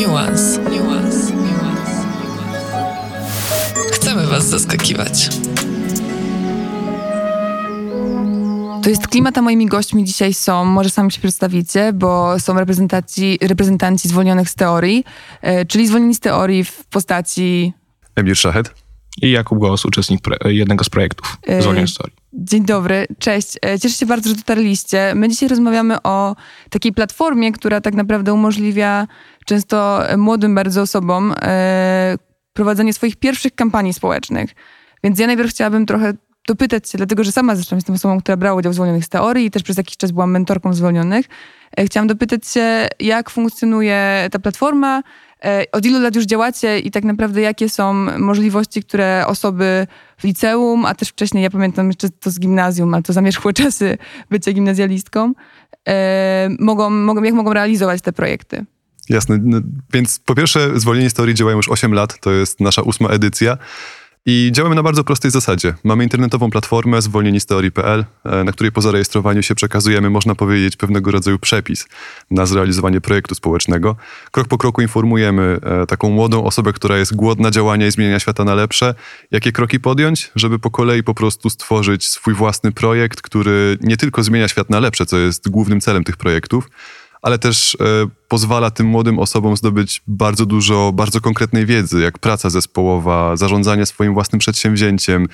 Niuans, niuans, niuans. Chcemy Was zaskakiwać. To jest klimat, a moimi gośćmi dzisiaj są, może sami się przedstawicie, bo są reprezentanci, reprezentanci zwolnionych z teorii, e, czyli zwolnieni z teorii w postaci... Emir Szahed. I Jakub Głos, uczestnik pre- jednego z projektów Yy, Zwolnień Story. Dzień dobry, cześć. E, Cieszę się bardzo, że dotarliście. My dzisiaj rozmawiamy o takiej platformie, która tak naprawdę umożliwia często młodym bardzo osobom e, prowadzenie swoich pierwszych kampanii społecznych. Więc ja najpierw chciałabym trochę dopytać się, dlatego że sama zresztą jestem osobą, która brała udział w Zwolnionych z Teorii i też przez jakiś czas byłam mentorką Zwolnionych. E, Chciałam dopytać się, jak funkcjonuje ta platforma, e, od ilu lat już działacie i tak naprawdę jakie są możliwości, które osoby w liceum, a też wcześniej, ja pamiętam jeszcze to z gimnazjum, ale to zamierzchłe czasy bycia gimnazjalistką, e, mogą, mogą, jak mogą realizować te projekty? Jasne. No, więc po pierwsze, zwolnienie Story działają już 8 lat, to jest nasza ósma edycja. I działamy na bardzo prostej zasadzie. Mamy internetową platformę zwolnienistory.pl, e, na której po zarejestrowaniu się przekazujemy, można powiedzieć, pewnego rodzaju przepis na zrealizowanie projektu społecznego. Krok po kroku informujemy e, taką młodą osobę, która jest głodna działania i zmieniania świata na lepsze, jakie kroki podjąć, żeby po kolei po prostu stworzyć swój własny projekt, który nie tylko zmienia świat na lepsze, co jest głównym celem tych projektów, ale też e, pozwala tym młodym osobom zdobyć bardzo dużo, bardzo konkretnej wiedzy, jak praca zespołowa, zarządzanie swoim własnym przedsięwzięciem,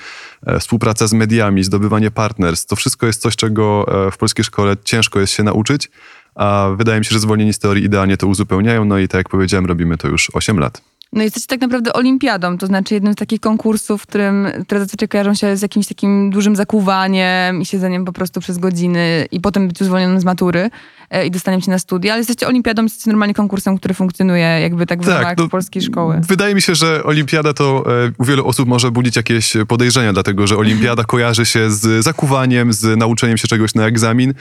e, współpraca z mediami, zdobywanie partnerstw. To wszystko jest coś, czego e, w polskiej szkole ciężko jest się nauczyć, a wydaje mi się, że zwolnieni z teorii idealnie to uzupełniają, no i tak jak powiedziałem, robimy to już 8 lat. No jesteście tak naprawdę olimpiadą, to znaczy jednym z takich konkursów, w którym, które zazwyczaj kojarzą się z jakimś takim dużym zakuwaniem i siedzeniem po prostu przez godziny i potem być zwolnionym z matury e, i dostaniem się na studia, ale jesteście olimpiadą, jesteście normalnie konkursem, który funkcjonuje jakby tak w Tak, ramach no, polskiej szkoły. Wydaje mi się, że olimpiada to e, u wielu osób może budzić jakieś podejrzenia, dlatego że olimpiada kojarzy się z zakuwaniem, z nauczeniem się czegoś na egzamin.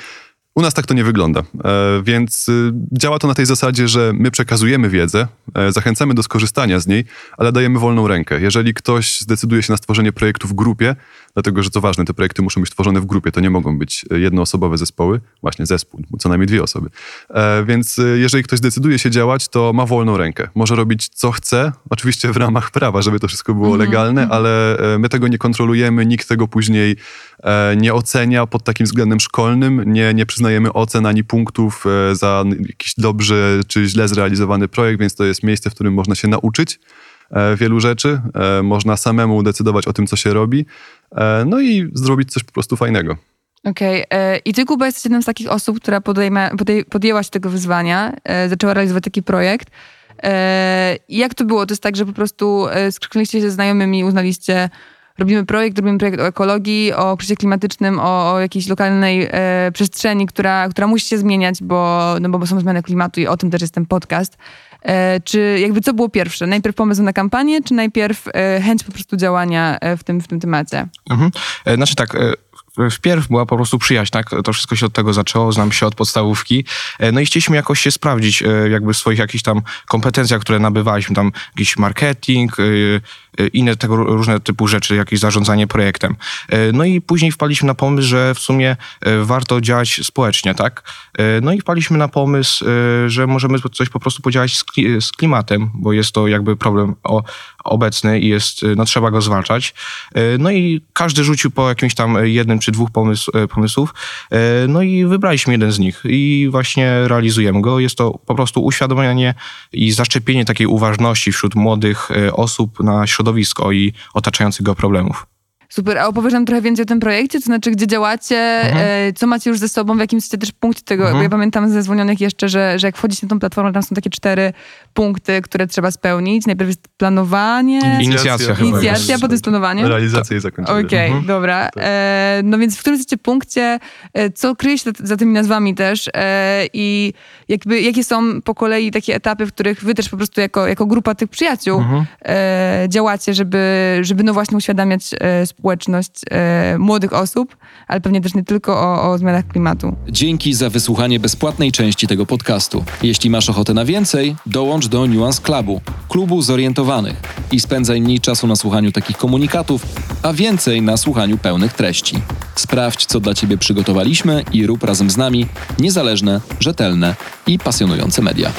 U nas tak to nie wygląda, e, więc y, działa to na tej zasadzie, że my przekazujemy wiedzę, e, zachęcamy do skorzystania z niej, ale dajemy wolną rękę. Jeżeli ktoś zdecyduje się na stworzenie projektu w grupie, dlatego że to ważne, te projekty muszą być tworzone w grupie, to nie mogą być e, jednoosobowe zespoły, właśnie zespół, co najmniej dwie osoby. Więc jeżeli ktoś decyduje się działać, to ma wolną rękę. Może robić co chce, oczywiście w ramach prawa, żeby to wszystko było legalne, ale e, my tego nie kontrolujemy, nikt tego później nie ocenia pod takim względem szkolnym, nie, nie przyznajemy ocen ani punktów e, za jakiś dobrze czy źle zrealizowany projekt, więc to jest miejsce, w którym można się nauczyć e, wielu rzeczy, e, można samemu decydować o tym, co się robi, no i zrobić coś po prostu fajnego. Okej. e, I ty, Kuba, jesteś jedną z takich osób, która podejmę, podej, podjęła się tego wyzwania, zaczęła realizować taki projekt. Jak to było? To jest tak, że po prostu skrzyknęliście się ze znajomymi, uznaliście, robimy projekt, robimy projekt o ekologii, o kryzysie klimatycznym, o, o jakiejś lokalnej e, przestrzeni, która, która musi się zmieniać, bo, no bo są zmiany klimatu i o tym też jest ten podcast. E, czy jakby co było pierwsze? Najpierw pomysł na kampanię, czy najpierw e, chęć po prostu działania e, w tym, w tym temacie? Mhm. E, Znaczy tak, e, wpierw była po prostu przyjaźń, tak? To wszystko się od tego zaczęło, znam się od podstawówki. E, No i chcieliśmy jakoś się sprawdzić, e, jakby w swoich jakichś tam kompetencjach, które nabywaliśmy, tam jakiś marketing, e, inne tego różne typu rzeczy, jakieś zarządzanie projektem. No i później wpadliśmy na pomysł, że w sumie warto działać społecznie, tak? No i wpadliśmy na pomysł, że możemy coś po prostu podziałać z, kli- z klimatem, bo jest to jakby problem obecny i jest, no trzeba go zwalczać. No i każdy rzucił po jakimś tam jednym czy dwóch pomysł, e, pomysłów. E, No i wybraliśmy jeden z nich i właśnie realizujemy go. Jest to po prostu uświadomienie i zaszczepienie takiej uważności wśród młodych e, osób na środowisko i otaczających go problemów. Super, a opowiesz nam trochę więcej o tym projekcie, to znaczy gdzie działacie, e, co macie już ze sobą, w jakim jesteście też punkcie tego, bo ja pamiętam ze zwolnionych jeszcze, że, że jak wchodzicie na tą platformę, tam są takie cztery punkty, które trzeba spełnić. Najpierw jest planowanie, Inicjacja chyba inicjacja, potem jest planowanie. Realizacja i zakończenie. Okej, dobra. E, no więc w którym jesteście punkcie, e, co kryje się za, za tymi nazwami też? E, i jakby, jakie są po kolei takie etapy, w których wy też po prostu jako, jako grupa tych przyjaciół e, działacie, żeby, żeby no właśnie uświadamiać e, społeczność e, młodych osób, ale pewnie też nie tylko o, o zmianach klimatu. Dzięki za wysłuchanie bezpłatnej części tego podcastu. Jeśli masz ochotę na więcej, dołącz do Nuance Clubu, klubu zorientowanych i spędzaj mniej czasu na słuchaniu takich komunikatów, a więcej na słuchaniu pełnych treści. Sprawdź, co dla Ciebie przygotowaliśmy i rób razem z nami niezależne, rzetelne i pasjonujące media.